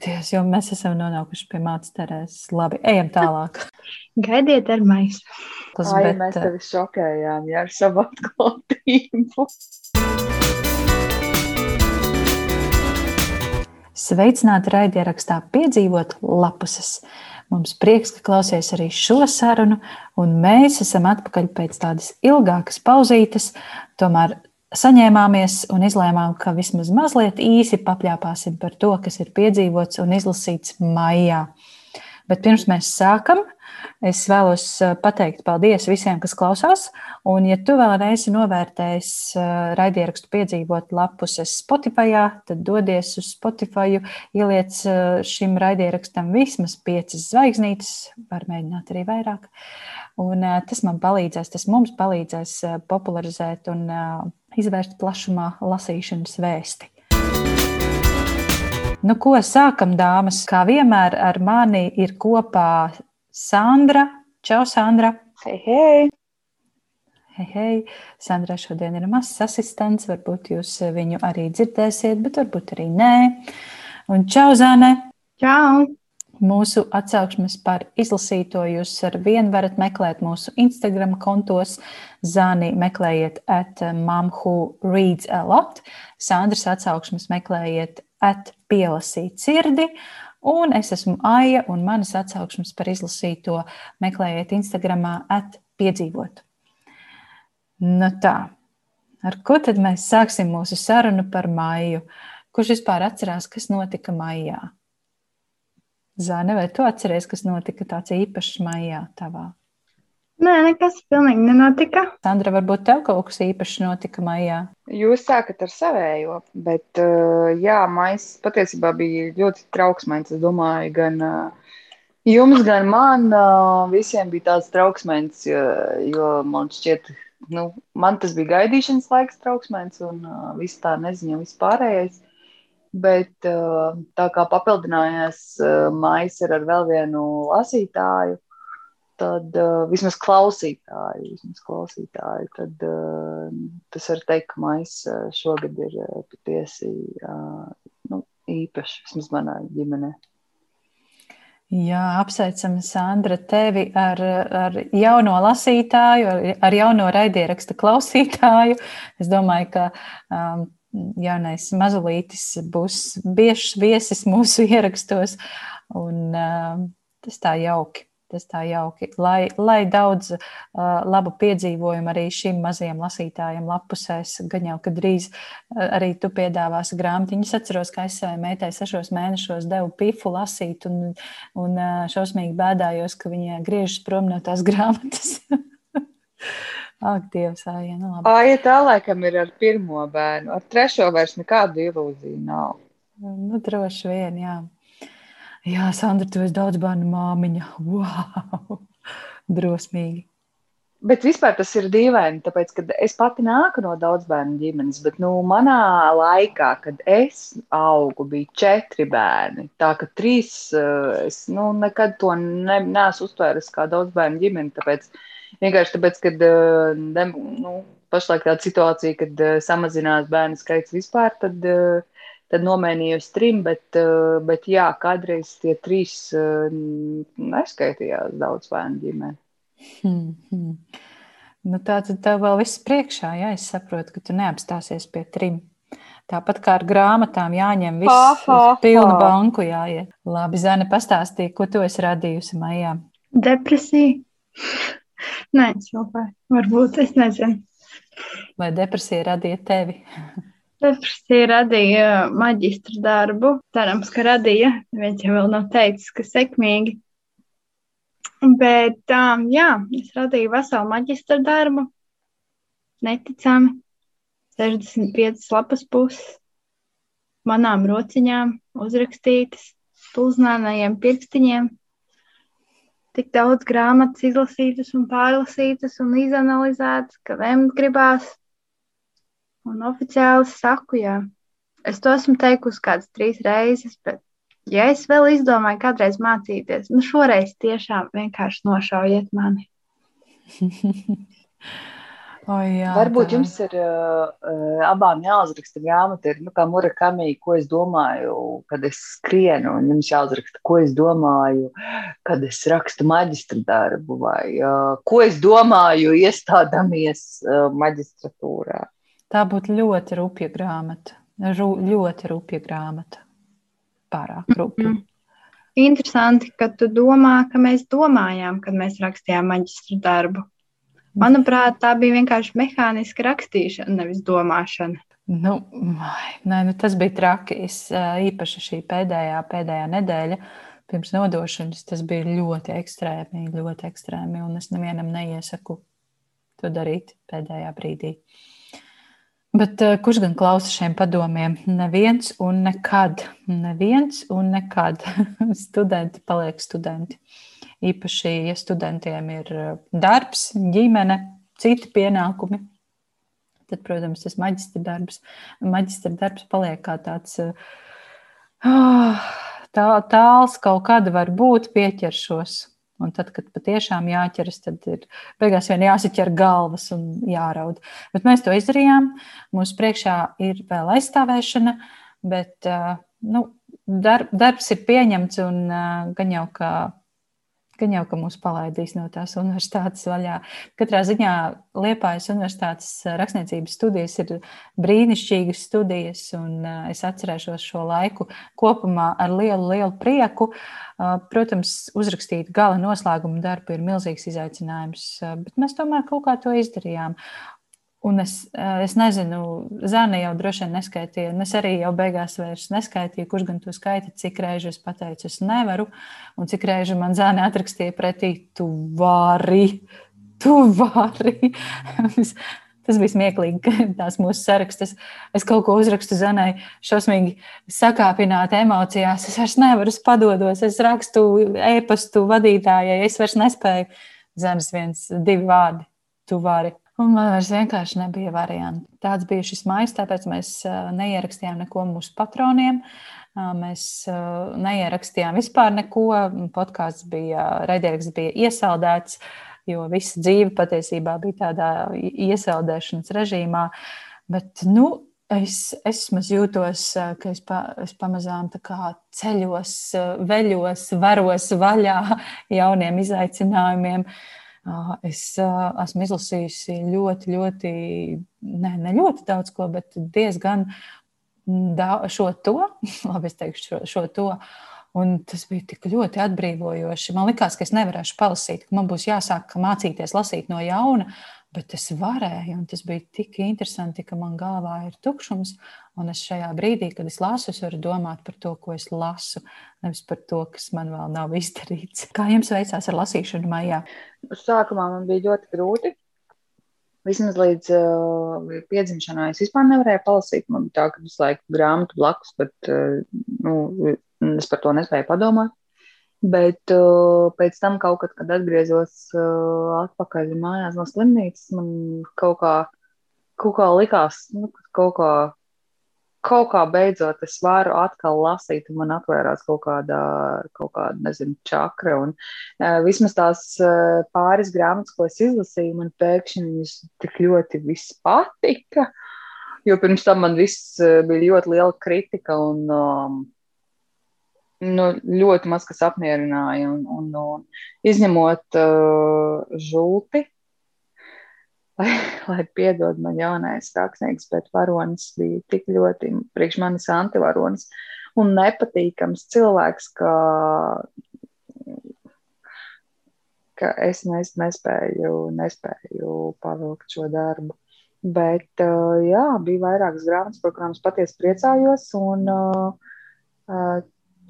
Dievs, jo mēs esam nonākuši pie mācības terēs. Labi, ejam tālāk. Gaidiet ar maisu. Tas, Ai, bet, mēs tevi šokējām ja, ar savu atklātību. Sveicināti raidierakstā piedzīvot lapuses. Mums prieks, ka klausies arī šo sarunu, un mēs esam atpakaļ pēc tādas ilgākas pauzītes. Tomēr saņēmāmies un izlēmām, ka vismaz mazliet īsi papļāpāsim par to, kas ir piedzīvots un izlasīts maijā. Bet pirms mēs sākam, es vēlos eh, pateikt paldies visiem, kas klausās. Un, ja tu vēl neesi novērtējis eh, raidierakstu piedzīvot lapuses Spotify, tad dodies uz Spotify, ieliec eh, šim raidierakstam vismaz piecas zvaigznītes, var mēģināt arī vairāk. Un, tas man palīdzēs, tas mums palīdzēs popularizēt un izvērst plašumā lasīšanas vēsti. Nu, ko sākam, dāmas? Kā vienmēr ar mani ir kopā Sandra. Čau, Sandra! Hei, hei! Hei, hei! Sandra šodien ir mazs asistents. Varbūt jūs viņu arī dzirdēsiet, bet varbūt arī nē. Un čau, Zane! Čau! Mūsu atsauksmes par izlasīto jūs ar vienu varat meklēt mūsu Instagram kontos. Zāni meklējiet at mom who reads a lot. Sandras atsauksmes meklējiet at pielasīt sirdi. Un es esmu Aija, un manas atsauksmes par izlasīto meklējiet Instagramā at piedzīvot. Nu tā, ar ko tad mēs sāksim mūsu sarunu par maiju? Kurš vispār atcerās, kas notika maijā? Zāne, vai tu atceries, kas notika tāds īpašs maijā tavā? Nē, nekas pilnīgi nenotika. Sandra, varbūt tev kaut kas īpašs notika maijā? Jūs sākat ar savējo, bet jā, maijs patiesībā bija ļoti trauksmīgs. Es domāju, gan jums, gan man visiem bija tāds trauksmīgs, jo, jo man šķiet, nu, man tas bija gaidīšanas laiks trauksmīgs un viss tā neziņa, viss pārējais. Bet tā kā papildinājās maisa ar vēl vienu lasītāju, tad vismaz klausītāju, vismaz klausītāju tad tas var teikt, ka maisa šogad ir patiesi nu, īpašs, vismaz manā ģimenē. Jā, apsveicam, Sandra, tevi ar, ar jauno lasītāju, ar, ar jauno raidierakstu klausītāju. Es domāju, ka um, jaunais mazulītis būs biežs viesis mūsu ierakstos, un uh, tas tā jauki. Tas tā jauki. Lai, lai daudz uh, labu piedzīvojumu arī šim mazajam lasītājam lapusēs, gan jau, ka drīz uh, arī tu piedāvāsi grāmatiņu. Es atceros, ka es savai meitai sešos mēnešos devu pifu lasīt un, un uh, šausmīgi bēdājos, ka viņa griežas prom no tās grāmatas. Ak, Dievs, Aija, nu labi. Aija tā laikam ir ar pirmo bērnu. Ar trešo vairs nekādu ilūziju nav. Nu, droši vien, jā. Jā, Sandra, tu esi daudz bērnu māmiņa. Wow! Drosmīgi. Bet vispār tas ir dīvaini, tāpēc, ka es pati nāku no daudz bērnu ģimenes, bet nu, manā laikā, kad es augu, bija četri bērni. Tā ka trīs, es nu, nekad to ne, neesmu uztvēris kā daudz bērnu ģimeni, tāpēc Vienkārši tāpēc, ka eh, nu, pašlaik tāda situācija, kad eh, samazinās bērnu skaits vispār, tad, eh, tad nomainījos trim, bet, bet jā, kādreiz tie trīs neskaitījās daudz bērnu ģimeni. Hmm, hmm. Nu, tā tad tev vēl viss priekšā, jā, es saprotu, ka tu neapstāsies pie trim. Tāpat kā ar grāmatām jāņem viss pilnu banku jāiet. Labi, Zane, pastāstīja, ko tu esi radījusi maijā. Depresija. Nē, es jokoju. Varbūt es nezinu. Vai depresija radīja tevi? Depresija radīja maģistra darbu. Cerams, ka radīja. Viens jau vēl nav teicis, ka sekmīgi. Bet um, jā, es radīju veselu maģistra darbu. Neticami. 65 lapas puses. Manām rociņām uzrakstītas, pulznānajiem pirkstiņiem tik daudz grāmatas izlasītas un pārlasītas un izanalizētas, ka vemt gribās. Un oficiāli saku, jā, es to esmu teikusi kādas trīs reizes, bet, ja es vēl izdomāju kādreiz mācīties, nu šoreiz tiešām vienkārši nošaujiet mani. O, jā, Varbūt tā. jums ir uh, abām jāuzraksta grāmata, ir, nu, kā Murakami, ko es domāju, kad es skrienu, un jums jāuzraksta, ko es domāju, kad es rakstu maģistra darbu, vai uh, ko es domāju, iestādamies uh, maģistratūrā. Tā būtu ļoti rupja grāmata. Ru, ļoti rupja grāmata. Pārāk rupja. Mm -hmm. Interesanti, ka tu domā, ka mēs domājām, kad mēs rakstījām maģistra darbu. Manuprāt, tā bija vienkārši mehāniska rakstīšana, nevis domāšana. Nu, nē, nu tas bija traki. Es, īpaši šī pēdējā, pēdējā nedēļa pirms nodošanas, tas bija ļoti ekstrēmi, ļoti ekstrēmi. Un es nevienam neiesaku to darīt pēdējā brīdī. Bet kurš gan klausa šiem padomiem? Neviens un nekad. Neviens un nekad. studenti paliek studenti. Īpaši, ja studentiem ir darbs, ģimene, citi pienākumi, tad, protams, tas maģistra darbs, maģistra darbs paliek kā tāds uh, tā, tāls, kaut kāda var būt, pieķeršos. Un tad, kad patiešām jāķeras, tad ir beigās vien jāsaķer galvas un jāraud. Bet mēs to izdarījām. Mums priekšā ir vēl aizstāvēšana, bet nu, darb, darbs ir pieņemts un gan jau kā gan jau, ka mūs palaidīs no tās universitātes vaļā. Katrā ziņā Liepājas universitātes rakstniecības studijas ir brīnišķīgas studijas, un es atcerēšos šo laiku kopumā ar lielu, lielu prieku. Protams, uzrakstīt gala noslēguma darbu ir milzīgs izaicinājums, bet mēs tomēr kaut kā to izdarījām. Un es, eh, es nezinu, Zana jau droši vien neskaitīja, un es arī jau beigās vairs neskaitīju, kurš gan to skaita, cik reizi es pateicu, es nevaru, un cik reizi man Zana atrakstīja pretī, tu vari, tu vari. Tas bija smieklīgi, tās mūsu sarakstas. Es kaut ko uzrakstu Zanai, šausmīgi sakāpināti emocijās. Es vairs nevaru, es padodos, es rakstu e-pastu vadītājai, es vairs nespēju. Zanas viens, divi vārdi, tu vari. Un man vairs vienkārši nebija variantu. Tāds bija šis maijs, tāpēc mēs neierakstījām neko mūsu patroniem. Mēs neierakstījām vispār neko. Podkāsts bija, raidieraksts bija iesaldēts, jo visa dzīve patiesībā bija tādā iesaldēšanas režīmā. Bet, nu, es, es jūtos, ka es, pa, es pamazām ceļos, veļos, varos vaļā jauniem izaicinājumiem. Uh, Es esmu izlasījusi ļoti, ļoti, ne, ne ļoti daudz ko, bet diezgan šo to, labi, es teikšu šo, šo to. Un tas bija tik ļoti atbrīvojoši. Man liekas, ka es nevarēšu palasīt, ka man būs jāsāk mācīties lasīt no jauna, bet es varēju. Tas bija tik interesanti, ka man galvā ir tukšums. Un es šajā brīdī, kad es lasu, es varu domāt par to, ko es lasu, nevis par to, kas man vēl nav izdarīts. Kā jums veicās ar lasīšanu maijā? Sākumā man bija ļoti grūti. Vismaz līdz uh, piedzimšanai es vispār nevarēju palasīt. Man bija tā, ka visu laiku grāmatu blakus, bet uh, nu, es par to nespēju padomāt. Bet uh, pēc tam, kad, kad atgriezos uh, atpakaļ mājās no slimnīcas, man kaut kā, kaut kā likās, nu, kaut kā, kaut kā beidzot es varu atkal lasīt, un man atvērās kaut kāda, kaut kāda nezinu, čakra. Un, uh, vismaz tās uh, pāris grāmatas, ko es izlasīju, man pēkšņi viņas tik ļoti viss patika. Jo pirms tam man viss bija ļoti liela kritika un um, nu, ļoti maz kas apmierināja. Un, un, un izņemot uh, žulti, lai, lai piedod man jaunais rakstnieks, bet varonis bija tik ļoti priekš manis antivaronis un nepatīkams cilvēks, ka, ka es nes, nespēju, nespēju pavilkt šo darbu. Bet, uh, jā, bija vairākas grāmatas, par kurām es patiesi priecājos. Un, uh, uh,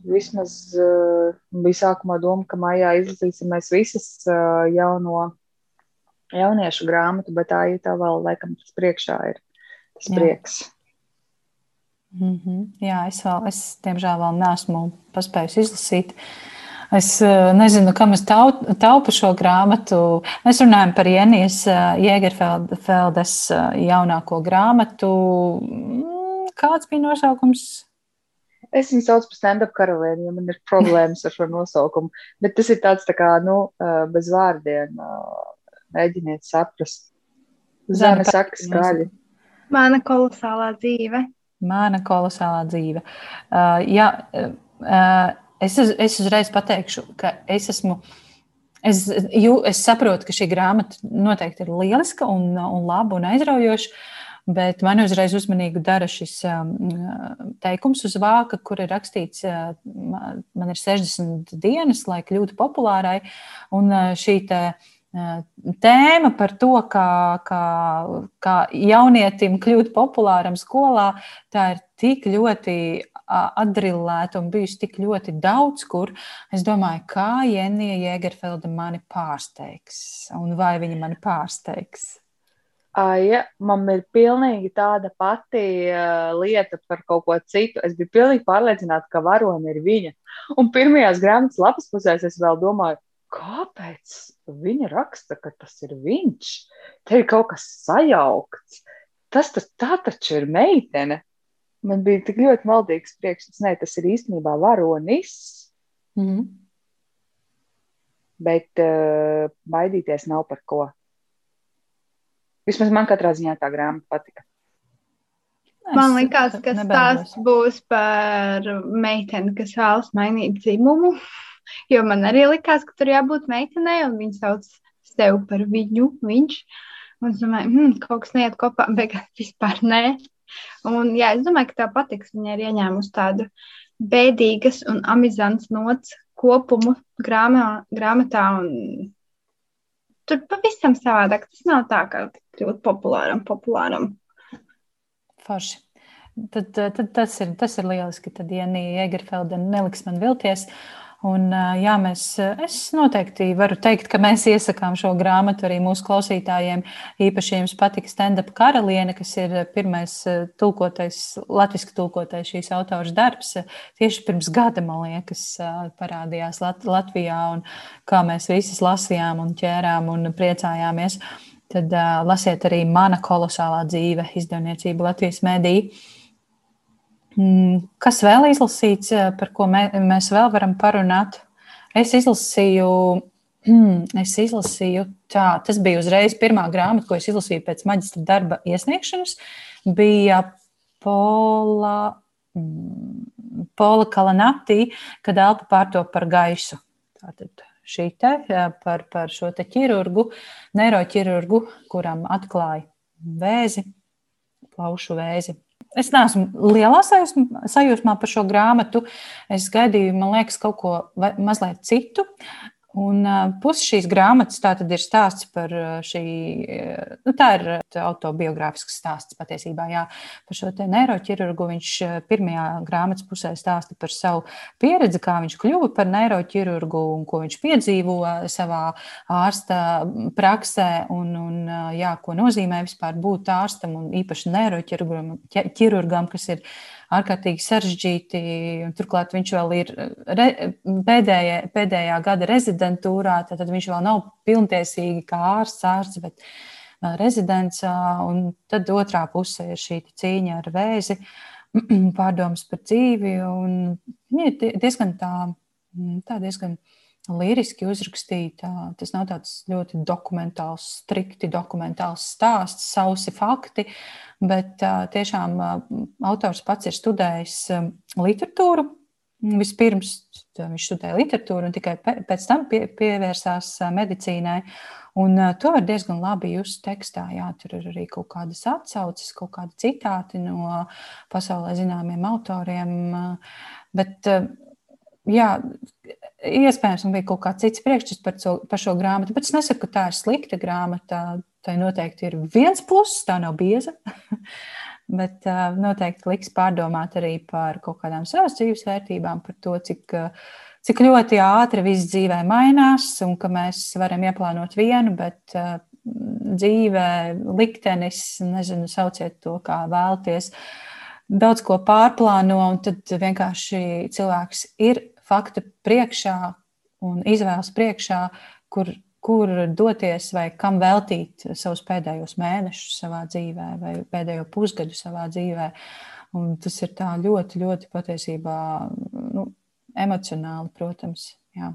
vismaz uh, bija sākumā doma, ka maijā izlasīsim mēs visas uh, jauno jauniešu grāmatu, bet tā ir tā vēl, laikam, tas priekšā ir tas Jā. prieks. Mm -hmm. Jā, es vēl, es diemžēl vēl neesmu paspējusi izlasīt. Es uh, nezinu, kam es taupu, taupu šo grāmatu. Mēs runājam par Jenijas Jēgerfeldes jaunāko grāmatu. Mm, kāds bija nosaukums? Es viņu saucu par stand-up karalieni, jo man ir problēmas ar šo nosaukumu. Bet tas ir tāds tā kā, nu, bez vārdiem. Mēģiniet saprast. Zana saka skaļi. Mana kolosālā dzīve. Mana kolosālā dzīve. Uh, jā, uh, es, uz, es uzreiz pateikšu, ka es esmu. Es, jū, es saprotu, ka šī grāmata noteikti ir lieliska un, un laba un aizraujoša. Bet man uzreiz uzmanīgi dara šis um, teikums uz vāka, kur ir rakstīts, uh, man ir 60 dienas, lai kļūtu populārai. Un uh, šī te, tēma par to, kā, kā, kā jaunietim kļūt populāram skolā, tā ir tik ļoti atdrillēta un bijusi tik ļoti daudz, kur es domāju, kā Jenija Jēgerfelda mani pārsteigs un vai viņa mani pārsteigs. Ja, man ir pilnīgi tāda pati uh, lieta par kaut ko citu. Es biju pilnīgi pārliecināta, ka varone ir viņa. Un pirmajās grāmatas lapas pusēs es vēl domāju, kāpēc viņa raksta, ka tas ir viņš? Te ir kaut kas sajaukts. Tas, tas tā taču ir meitene. Man bija tik ļoti maldīgs priekšstats, nē, tas ir īstenībā varonis. Mm -hmm. Bet uh, baidīties nav par ko. Vismaz man katrā ziņā tā grāmata patika. Man liekas, ka tas būs par meiteni, kas vēlas mainīt dzimumu. Jo man arī likās, ka tur jābūt meitenei, un viņa sauc sevi par viņu, viņš. Un es domāju, hmm, kaut kas neiet kopā, bet vispār nē. Un, jā, es domāju, ka tā patiks. Viņa ir ieņēmusi tādu bēdīgas un amizants nots kopumu grāmā, grāmatā. Un tur pavisam savādāk. Tas nav tā, kā kļūt populāram, populāram. Forši. Tad, tad tas, ir, tas ir lieliski. Tad Janija Egerfelda neliks man vilties. Un, jā, mēs, es noteikti varu teikt, ka mēs iesakām šo grāmatu arī mūsu klausītājiem. Īpaši jums patika stand-up karaliene, kas ir pirmais tulkotais, latviski tulkotais šīs autors darbs. Tieši pirms gada, man liekas, parādījās Lat Latvijā, un kā mēs visas lasījām un ķērām un priecājāmies. Tad uh, lasiet arī mana kolosālā dzīve, izdevniecība Latvijas mediju. Mm, kas vēl izlasīts, eh, par ko mē, mēs vēl varam parunāt? Es izlasīju, mm, es izlasīju tā, tas bija uzreiz pirmā grāmata, ko es izlasīju pēc maģistra darba iesniegšanas, bija Pola, mm, Pola Kalanatī, kad elpa pārto par gaisu. Tātad šī te eh, par, par šo te ķirurgu, neiroķirurgu, kuram atklāja vēzi, plaušu vēzi Es neesmu lielā sajūsmā par šo grāmatu. Es gaidīju, man liekas, kaut ko mazliet citu. Un pusi šīs grāmatas tātad ir stāsts par šī, nu, tā ir autobiogrāfisks stāsts patiesībā, jā, par šo te neiroķirurgu. Viņš pirmajā grāmatas pusē stāsta par savu pieredzi, kā viņš kļuva par neiroķirurgu un ko viņš piedzīvo savā ārsta praksē un, un jā, ko nozīmē vispār būt ārstam un īpaši neiroķirurgam, kas ir ārkārtīgi sarežģīti. Turklāt viņš vēl ir re, pēdējā, pēdējā gada rezidentūrā, tad viņš vēl nav pilntiesīgi kā ārsts, ārsts bet rezidents. Un tad otrā pusē ir šī cīņa ar vēzi, pārdomas par dzīvi. Viņa ir diezgan tā, tā diezgan liriski uzrakstīta. Tas nav tāds ļoti dokumentāls, strikti dokumentāls stāsts, sausi fakti, bet tiešām autors pats ir studējis literatūru. Vispirms viņš studēja literatūru un tikai pēc tam pie, pievērsās medicīnai. Un to var diezgan labi just tekstā. Jā, tur ir arī kaut kādas atsauces, kaut kādi citāti no pasaulē zināmiem autoriem. Bet jā, iespējams, man bija kaut kāds cits priekšstats par, so, par šo grāmatu, bet es nesaku, ka tā ir slikta grāmata. Tā noteikti ir viens pluss, tā nav bieza. bet uh, noteikti liks pārdomāt arī par kaut kādām savas dzīves vērtībām, par to, cik, cik ļoti ātri viss dzīvē mainās un ka mēs varam ieplānot vienu, bet uh, dzīvē, liktenis, nezinu, sauciet to, kā vēlties. Daudz ko pārplāno, un tad vienkārši cilvēks ir faktu priekšā un izvēles priekšā, kur, kur doties vai kam veltīt savus pēdējos mēnešus savā dzīvē vai pēdējo pusgadu savā dzīvē. Un tas ir tā ļoti, ļoti patiesībā nu, emocionāli, protams. Jā.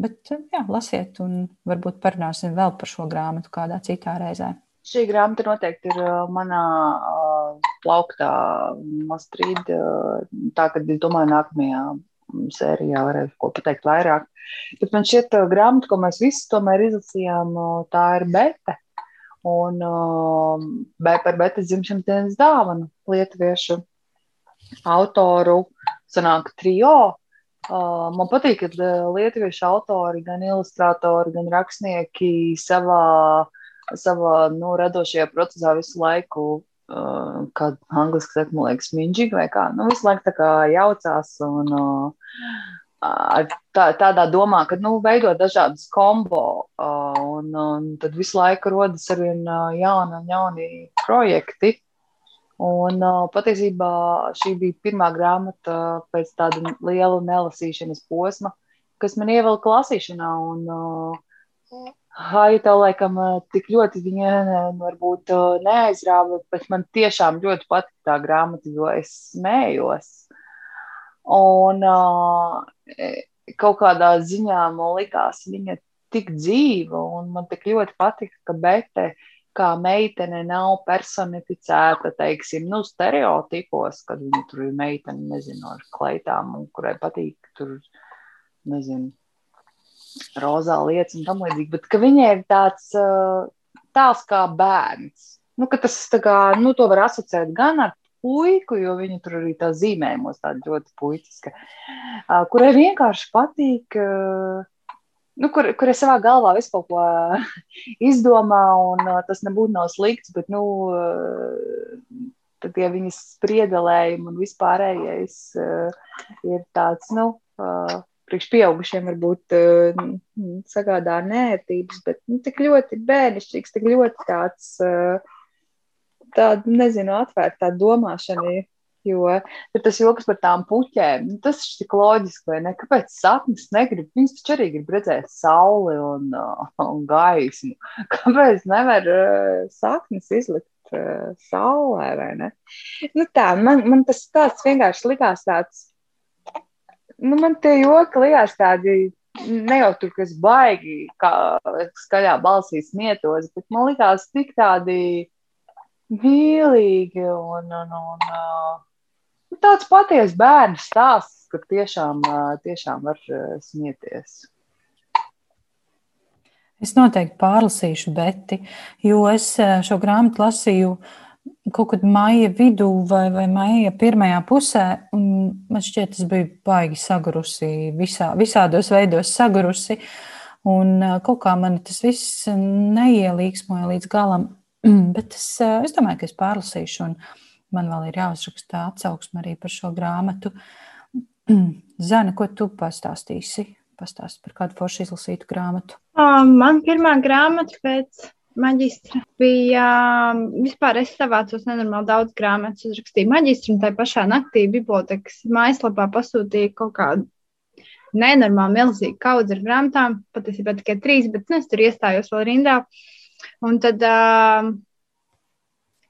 Bet jā, lasiet, un varbūt parunāsim vēl par šo grāmatu kādā citā reizē. Šī grāmata noteikti ir manā plauktā. Uh, tā, kad es domāju, nākamajā sērijā varēs ko pateikt vairāk. Bet man šķiet, ka grāmata, ko mēs visi tomēr izlasījām, tā ir Bete. Un uh, par Betes dzimšanas dienas dāvanu lietuviešu autoru sanāk trio. Man patīk, ka lietuviešu autori, gan ilustratori, gan rakstnieki savā, savā nu, radošajā procesā visu laiku uh, kā angliski saka, man liekas, minģīgi vai kā. Nu, visu laiku tā kā jaucās un uh, tā, tādā domā, ka, nu, veido dažādas kombo uh, un, un tad visu laiku rodas arvien uh, jauni un jauni projekti. Un uh, patiesībā šī bija pirmā grāmata pēc tāda liela nelasīšanas posma, kas man ievilka lasīšanā. Un, uh, Haita laikam tik ļoti viņa varbūt neaizrāva, bet man tiešām ļoti patīk tā grāmata, jo es smējos. Un uh, kaut kādā ziņā man likās viņa tik dzīva, un man tik ļoti patika, ka Bete kā meitene nav personificēta, teiksim, nu, stereotipos, kad viņa tur ir meitene, nezinu, ar kleitām, un kurai patīk tur, nezinu, rozā lietas un tam līdzīgi, bet ka viņai ir tāds tēls kā bērns. Nu, tas kā, nu, to var asociēt gan ar puiku, jo viņa tur arī tā zīmējumos tāda ļoti puiciska, uh, kurai vienkārši patīk, nu, kur, kur es savā galvā visu kaut ko izdomā, un tas nebūtu nav slikts, bet, nu, tad tie viņas spriedelējumi un vispārējais ir tāds, nu, priekš pieaugušiem varbūt uh, sagādā nērtības, bet nu, tik ļoti bērnišķīgs, tik ļoti tāds, uh, tāda, nezinu, atvērta domāšana. Jo ir tas joks par tām puķēm. Nu, tas ir tik loģiski, vai ne? Kāpēc sapnis negrib? Viņas taču arī grib redzēt sauli un, uh, un gaismu. Kāpēc nevar uh, sapnis izlikt uh, saulē, vai ne? Nu tā, man, man tas tāds vienkārši likās tāds nu, man tie joki liekas tādi. Ne jau tur, kas baigi, kā skaļā balsī smietos, bet man liekas, tik tādi mīlīgi un, un, un, un tāds patiesa bērnu stāsts, ka tiešām, tiešām var smieties. Es noteikti pārlasīšu Beti, jo es šo grāmatu lasīju uh, kaut kad maija vidū vai, vai maija pirmajā pusē, man šķiet, tas bija baigi sagurusi, visā, visādos veidos sagurusi. Un kaut kā man tas viss neielīgsmoja līdz galam, bet es, es domāju, ka es pārlasīšu, un man vēl ir jāuzraksta atsauksme arī par šo grāmatu. Zana, ko tu pastāstīsi? Pastāsti par kādu foršu izlasītu grāmatu. Man pirmā grāmata pēc maģistra bija vispār es savācos nenormāli daudz grāmatas, uzrakstīju maģistru, un tajā pašā naktī bibliotekas mājaslapā pasūtīju kaut kādu nenormāli milzīgu kaudzi ar grāmatām, patiesībā tikai trīs, bet nu, es tur iestājos vēl rindā. Un tad uh,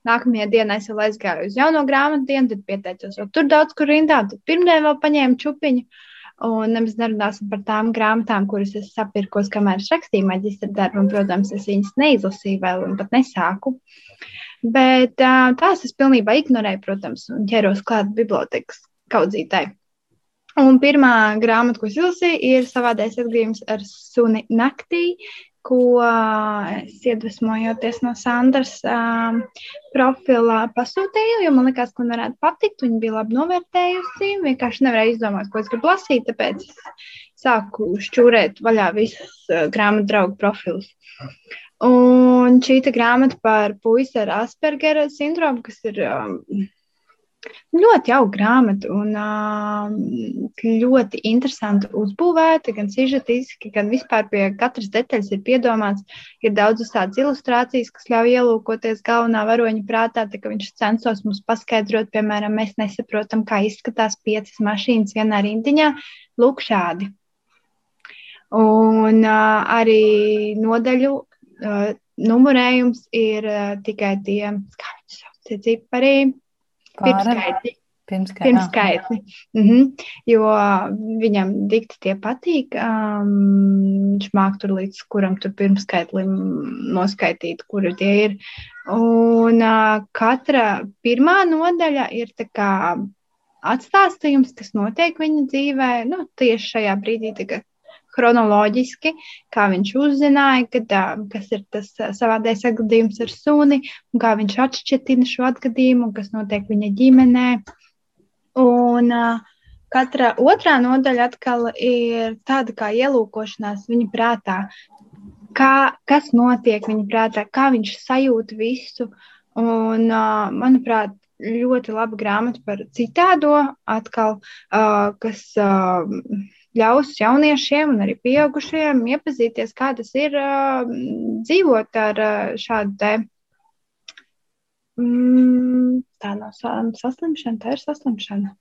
nākamajā dienā es vēl aizgāju uz jauno grāmatu dienu, tad pieteicos vēl tur daudz kur rindā, tad pirmdien vēl paņēmu čupiņu. Un nemaz nerunāsim par tām grāmatām, kuras es sapirkos, kamēr es rakstīju maģistra darbu. Un, protams, es viņas neizlasīju vēl un pat nesāku. Bet tās es pilnībā ignorēju, protams, un ķeros klāt bibliotekas kaudzītāji. Un pirmā grāmata, ko es izlasīju, ir savādais atgādājums ar suni naktī, ko es iedvesmojoties no Sandras um, profila pasūtīju, jo man liekas, ka man varētu patikt. Viņa bija labi novērtējusi. Vienkārši nevarēju izdomāt, ko es gribu lasīt, tāpēc sāku šķūrēt vaļā visus uh, grāmatu draugu profilus. Un šī grāmata par puisi ar Aspergera sindromu, kas ir um, Ļoti jauka grāmata un ļoti interesanti uzbūvēta, gan sižetiski, gan vispār pie katras detaļas ir piedomāts. Ir daudzas tādas ilustrācijas, kas ļauj ielūkoties galvenā varoņa prātā, tā ka viņš censos mums paskaidrot, piemēram, mēs nesaprotam, kā izskatās piecas mašīnas vienā rindiņā. Lūk, šādi. Un uh, arī nodaļu uh, numurējums ir uh, tikai tie, kā viņi sauc, tie cipari Pirmskaitļi. Pirmskaitli. Mm -hmm. Jo viņam dikti tie patīk. Um, viņš māk tur līdz kuram tur pirmskaitlim noskaitīt, kuri tie ir. Un uh, katra pirmā nodaļa ir tā kā atstāstījums, kas notiek viņa dzīvē, nu, tieši šajā brīdī, tagad chronoloģiski, kā viņš uzzināja, kad, kas ir tas savādais atgadījums ar suni, un kā viņš atšķirtina šo atgadījumu, kas notiek viņa ģimenē. Un uh, katra otrā nodaļa atkal ir tāda kā ielūkošanās viņa prātā, kā, kas notiek viņa prātā, kā viņš sajūt visu. Un, uh, manuprāt, ļoti laba grāmata par citādo, atkal, kas ļaus jauniešiem un arī pieaugušiem iepazīties, kā tas ir uh, dzīvot ar uh, šādu te. Mm, tā nav saslimšana, tā ir saslimšana.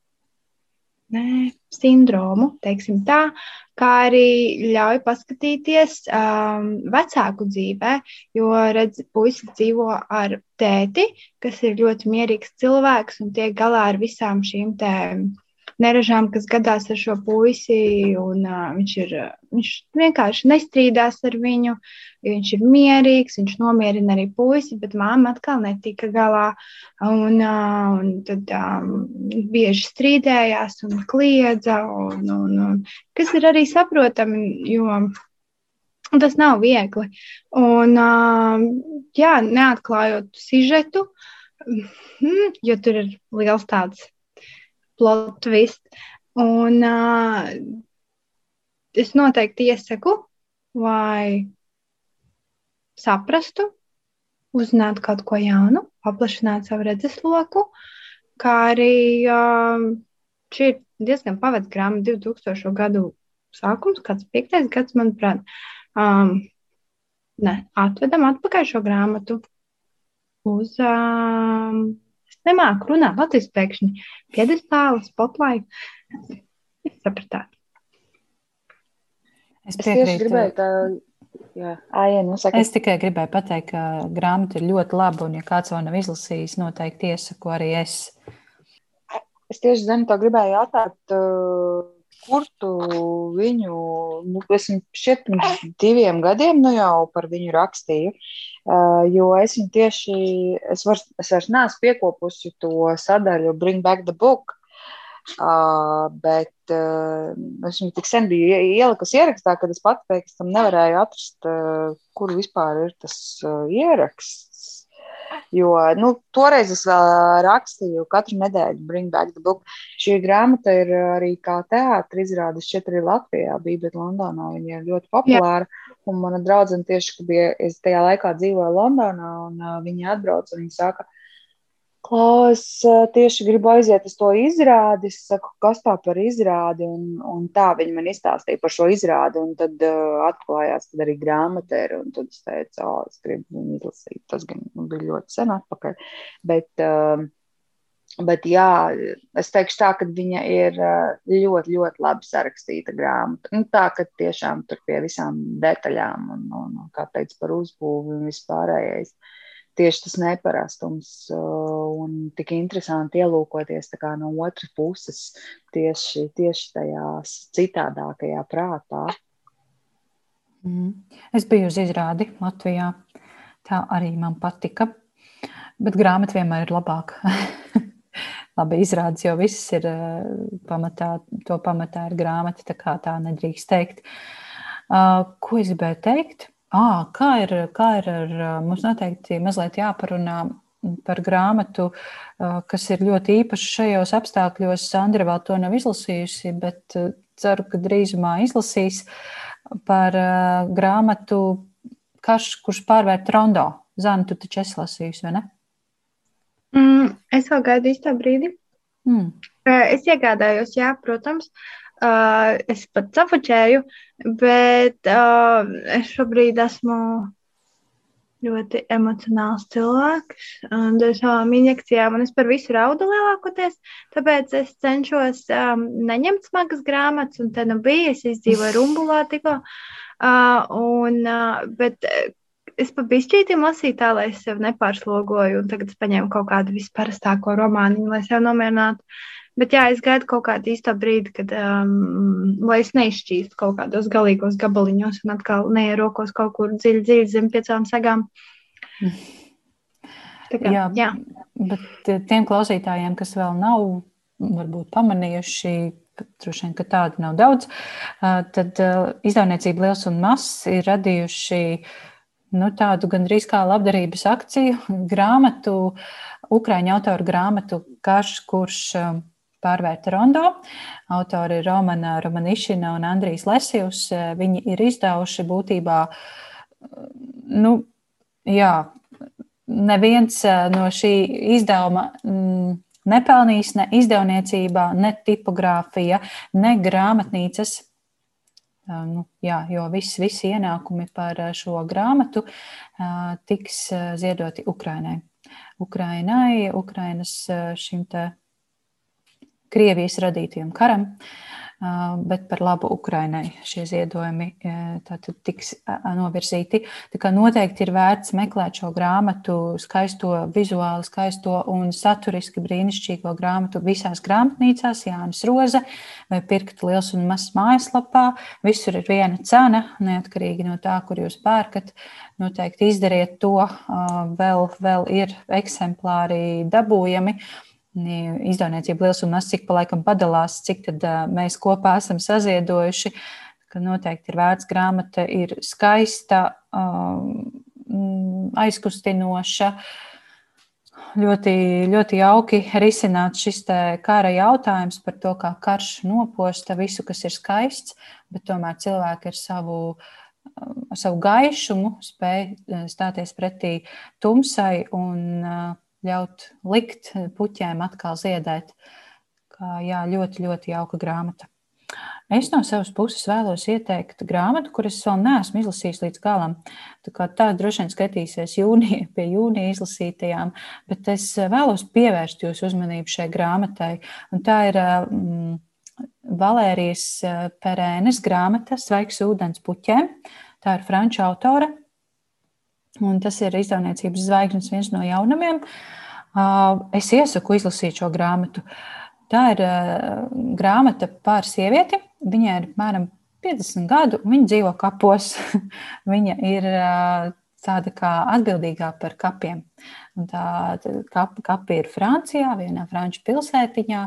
Nē, sindromu, teiksim tā, kā arī ļauj paskatīties um, vecāku dzīvē, jo redz, puisis dzīvo ar tēti, kas ir ļoti mierīgs cilvēks un tiek galā ar visām šīm tēmām neražām, kas gadās ar šo puisi. Un, uh, viņš, ir, viņš vienkārši nestrīdās ar viņu, viņš ir mierīgs, viņš nomierina arī puisi, bet māma atkal netika galā. Un, uh, un tad um, bieži strīdējās un kliedza, un, un, un, kas ir arī saprotami, jo tas nav viegli. Un, uh, jā, neatklājot sižetu, mm, jo tur ir liels tāds plot twist. Un uh, es noteikti iesaku, lai saprastu, uzzinātu kaut ko jaunu, paplašinātu savu redzesloku, kā arī uh, šī ir diezgan pavadīta grāmata, 2000. gadu sākums, kāds piektais gads, manuprāt. Um, ne, atvedam atpakaļ šo grāmatu uz um, nemāku runāt latviešu pēkšņi. Piedestāli, spotlight. Sapratāt. Es, es tieši gribēju tā. Jā, Aien, nu saka. es tikai gribēju pateikt, ka grāmata ir ļoti laba, un, ja kāds vēl nav izlasījis, noteikti iesaku arī es. Es tieši zinu, to gribēju jautāt, kur tu viņu, nu, es šķiet pirms diviem gadiem, nu jau par viņu rakstīju. Uh, jo es viņu tieši, es, var, es vairs neesmu piekopusi to sadaļu Bring Back the Book, uh, bet uh, es viņu tik sen biju ielikusi ierakstā, kad es pat pēc tam nevarēju atrast, uh, kur vispār ir tas uh, ieraksts. Jo nu, toreiz es vēl rakstīju katru nedēļu Bring Back the Book. Šī grāmata ir arī kā teātris izrādes četri Latvijā, bija, bet Londonā viņa ir ļoti populāra. Jā. Un mana draudzene tieši, ka bija, es tajā laikā dzīvoju Londonā, un viņi atbrauca un viņi saka, Klaus, tieši gribu aiziet uz to izrādi. Es saku, kas tā par izrādi? Un, un tā viņi man izstāstīja par šo izrādi. Un tad uh, atklājās, ka arī grāmatā ir. Tad es teicu, oh, es gribu viņu izlasīt. Tas gan bija ļoti sen atpakaļ. Bet, uh, Bet, jā, es teikšu tā, ka viņa ir ļoti, ļoti labi sarakstīta grāmata. Nu, tā, ka tiešām tur pie visām detaļām un, un, kā teica, par uzbūvi un vispārējais. Tieši tas neparastums un tik interesanti ielūkoties no otras puses tieši, tieši tajā citādākajā prātā. Mm. Es biju uz izrādi Latvijā. Tā arī man patika. Bet grāmata vienmēr ir labāka. labi izrādes, jo viss ir eh, pamatā, to pamatā ir grāmata, tā kā tā nedrīkst teikt. Uh, ko es gribēju teikt? À, kā, ir, kā ir ar mums noteikti mazliet jāparunā par grāmatu, kas ir ļoti īpaša šajos apstākļos. Sandra vēl to nav izlasījusi, bet ceru, ka drīzumā izlasīs par grāmatu Karš, kurš pārvērt rondo. Zana, tu taču esi lasījusi, vai ne? Mm, es vēl gaidu īstā brīdi. Mm. Es iegādājos, jā, protams. Uh, es pat safučēju, bet uh, es šobrīd esmu ļoti emocionāls cilvēks ar savām injekcijām, un es par visu raudu lielākoties. Tāpēc es cenšos um, neņemt smagas grāmatas, un te nu bija, es izdzīvoju rumbulā tikko. Uh, un, uh, bet es pa bišķītiem lasīju tā, lai es sev nepārslogoju, un tagad es paņēmu kaut kādu visparastāko romāniņu, lai sev nomierinātu. Bet jā, es gaidu kaut kādu īsto brīdi, kad, um, lai es neizšķīstu kaut kādos galīgos gabaliņos un atkal neierokos kaut kur dziļi, dziļi zem piecām sagām. Tā kā, jā, jā, bet tiem klausītājiem, kas vēl nav varbūt pamanījuši, droši vien, ka tādu nav daudz, tad izdevniecība Liels un Mazs ir radījuši nu, tādu gandrīz kā labdarības akciju, grāmatu, Ukrāņu autoru grāmatu Karš, kurš pārvērta rondo. Autori Romana Romanišina un Andrijs Lesijus. Viņi ir izdevuši būtībā, nu, jā, neviens no šī izdevuma mm, nepelnījis ne izdevniecībā, ne tipogrāfija, ne grāmatnīcas. Nu, jā, jo visi, visi ienākumi par šo grāmatu tiks ziedoti Ukrainai. Ukrainai, Ukrainas šim te Krievijas radītajam karam. Uh, bet par labu Ukrainai šie ziedojumi tātad tiks novirzīti. Tā kā noteikti ir vērts meklēt šo grāmatu, skaisto, vizuāli skaisto un saturiski brīnišķīgo grāmatu visās grāmatnīcās, Jānis Roze vai pirkt liels un mazs mājaslapā. Visur ir viena cena, neatkarīgi no tā, kur jūs pērkat. Noteikti izdariet to, vēl, vēl ir eksemplāri dabūjami izdevniecība liels un mazs, cik pa laikam padalās, cik tad mēs kopā esam saziedojuši, ka noteikti ir vērts grāmata, ir skaista, aizkustinoša, ļoti, ļoti jauki risināt šis kara jautājums par to, kā karš noposta visu, kas ir skaists, bet tomēr cilvēki ar savu, ar savu gaišumu spēj stāties pretī tumsai un ļaut likt puķēm atkal ziedēt. Kā, jā, ļoti, ļoti jauka grāmata. Es no savas puses vēlos ieteikt grāmatu, kuras vēl neesmu izlasījis līdz galam. Tā tā droši vien skatīsies jūnija, pie jūnija izlasītajām, bet es vēlos pievērst jūsu uzmanību šai grāmatai. Un tā ir mm, Valērijas Perēnes grāmata Svaigs ūdens puķēm. Tā ir franču autore, un tas ir izdevniecības zvaigznes viens no jaunumiem. Es iesaku izlasīt šo grāmatu. Tā ir grāmata par sievieti. Viņai ir apmēram 50 gadu, un viņa dzīvo kapos. viņa ir tāda kā atbildīgā par kapiem. Un tā kapi, kapi ir Francijā, vienā franču pilsētiņā,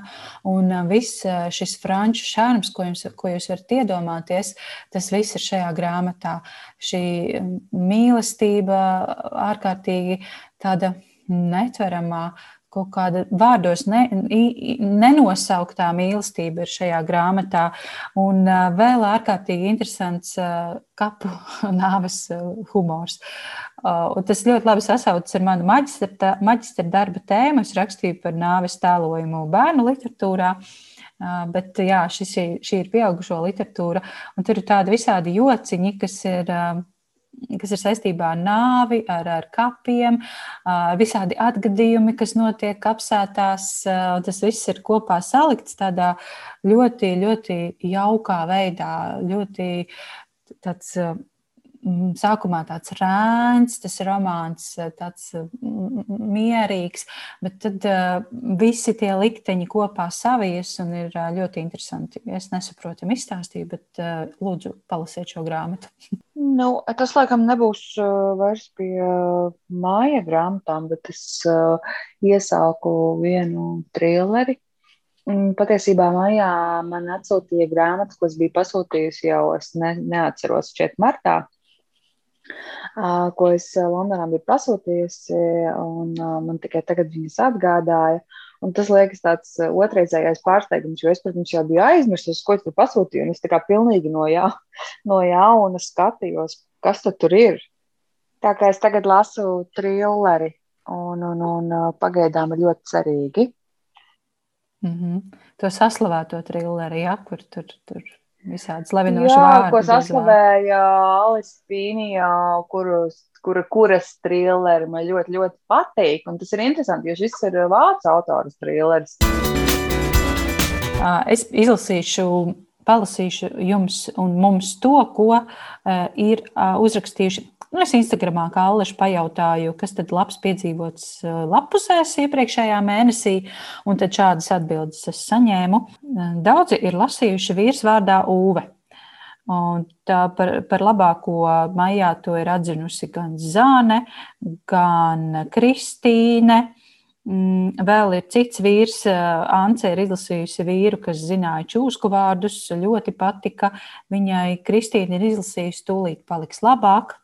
un viss šis franču šarms, ko, jums, ko jūs varat iedomāties, tas viss ir šajā grāmatā. Šī mīlestība ārkārtīgi tāda netveramā, kaut kāda vārdos ne, nenosauktā mīlestība ir šajā grāmatā. Un vēl ārkārtīgi interesants kapu nāves humors. Un tas ļoti labi sasaucas ar manu maģistra, darba tēmu. Es rakstīju par nāves tēlojumu bērnu literatūrā. Bet jā, šis, šī ir pieaugušo literatūra, un tur ir tādi visādi jociņi, kas ir kas ir saistībā ar nāvi, ar, ar kapiem, visādi atgadījumi, kas notiek kapsētās. Tas viss ir kopā salikts tādā ļoti, ļoti jaukā veidā, ļoti tāds sākumā tāds rēns, tas romāns, tāds mierīgs, bet tad visi tie likteņi kopā savies un ir ļoti interesanti. Es nesaprotu, izstāstīju, bet lūdzu, palasiet šo grāmatu. Nu, tas, laikam, nebūs vairs pie māja grāmatām, bet es iesāku vienu trilleri. Patiesībā mājā man atsūtīja grāmatu, ko es biju pasūtījusi jau, es ne, neatceros, šķiet, martā ko es Londonā biju pasūtījusi, un man tikai tagad viņas atgādāja. Un tas liekas tāds otrreizējais pārsteigums, jo es, protams, jau biju aizmirsis, ko es tur pasūtīju, es tā kā pilnīgi no, jā, no jauna skatījos, kas tur ir. Tā kā es tagad lasu trilleri, un, un, un pagaidām ir ļoti cerīgi. Mm -hmm. To saslavēto trilleri, ja, kur tur, tur Visādi slavinoši Jā, vārdi. ko saslavēja Alis Pīnija, kurus, kura, kuras trilleri man ļoti, ļoti patīk. Un tas ir interesanti, jo šis ir vācu autors trilleris. Es izlasīšu, palasīšu jums un mums to, ko ir uzrakstījuši Nu, es Instagramā kā Allaša pajautāju, kas tad labs piedzīvots lapusēs iepriekšējā mēnesī, un tad šādas atbildes es saņēmu. Daudzi ir lasījuši vīrs vārdā Ūve. Un tā par, par labāko maijā to ir atzinusi gan Zāne, gan Kristīne. Mm, vēl ir cits vīrs, Ance ir izlasījusi vīru, kas zināja čūsku vārdus, ļoti patika. Viņai Kristīna ir izlasījusi, tūlīt paliks labāk.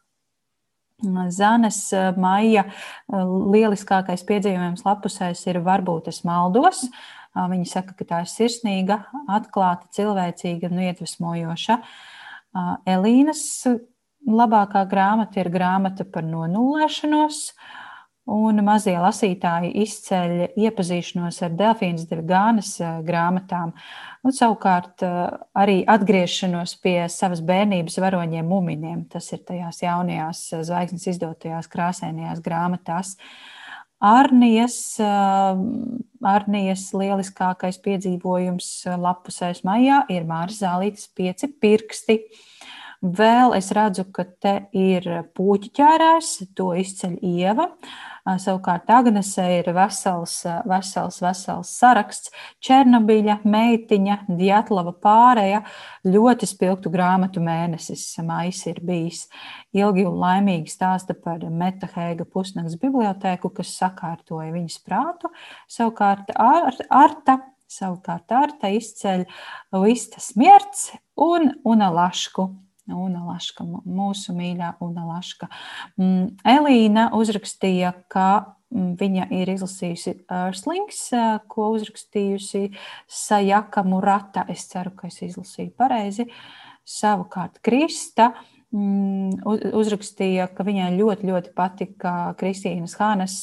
Zanes maija lieliskākais piedzīvojums lapusēs ir varbūt es maldos. Viņa saka, ka tā ir sirsnīga, atklāta, cilvēcīga un iedvesmojoša. Elīnas labākā grāmata ir grāmata par nonulēšanos. No Un mazie lasītāji izceļ iepazīšanos ar Delfīnas Devigānas eh, grāmatām, un savukārt eh, arī atgriešanos pie savas bērnības varoņiem muminiem. Tas ir tajās jaunajās eh, zvaigznes izdotajās krāsainajās grāmatās. Arnijas, Arnijas lieliskākais piedzīvojums lapusēs maijā ir Māras Zālītes pieci pirksti. Vēl es redzu, ka te ir puķu ķērājs, to izceļ Ieva. Savukārt Agnesē ir vesels, vesels, vesels saraksts. Černobiļa, meitiņa, Dietlava pārēja, ļoti spilgtu grāmatu mēnesis mais ir bijis. Ilgi un laimīgi stāsta par Metahēga pusnakts bibliotēku, kas sakārtoja viņas prātu. Savukārt ar, Arta Savukārt Arta izceļ Vista Smierts un Una Lašku. Una Laška, mūsu mīļā Una Laška. Mm, Elīna uzrakstīja, ka mm, viņa ir izlasījusi Erslings, ko uzrakstījusi Sajaka Murata. Es ceru, ka es izlasīju pareizi. Savukārt Krista Mm, uzrakstīja, ka viņai ļoti, ļoti patika Kristīnas Hānas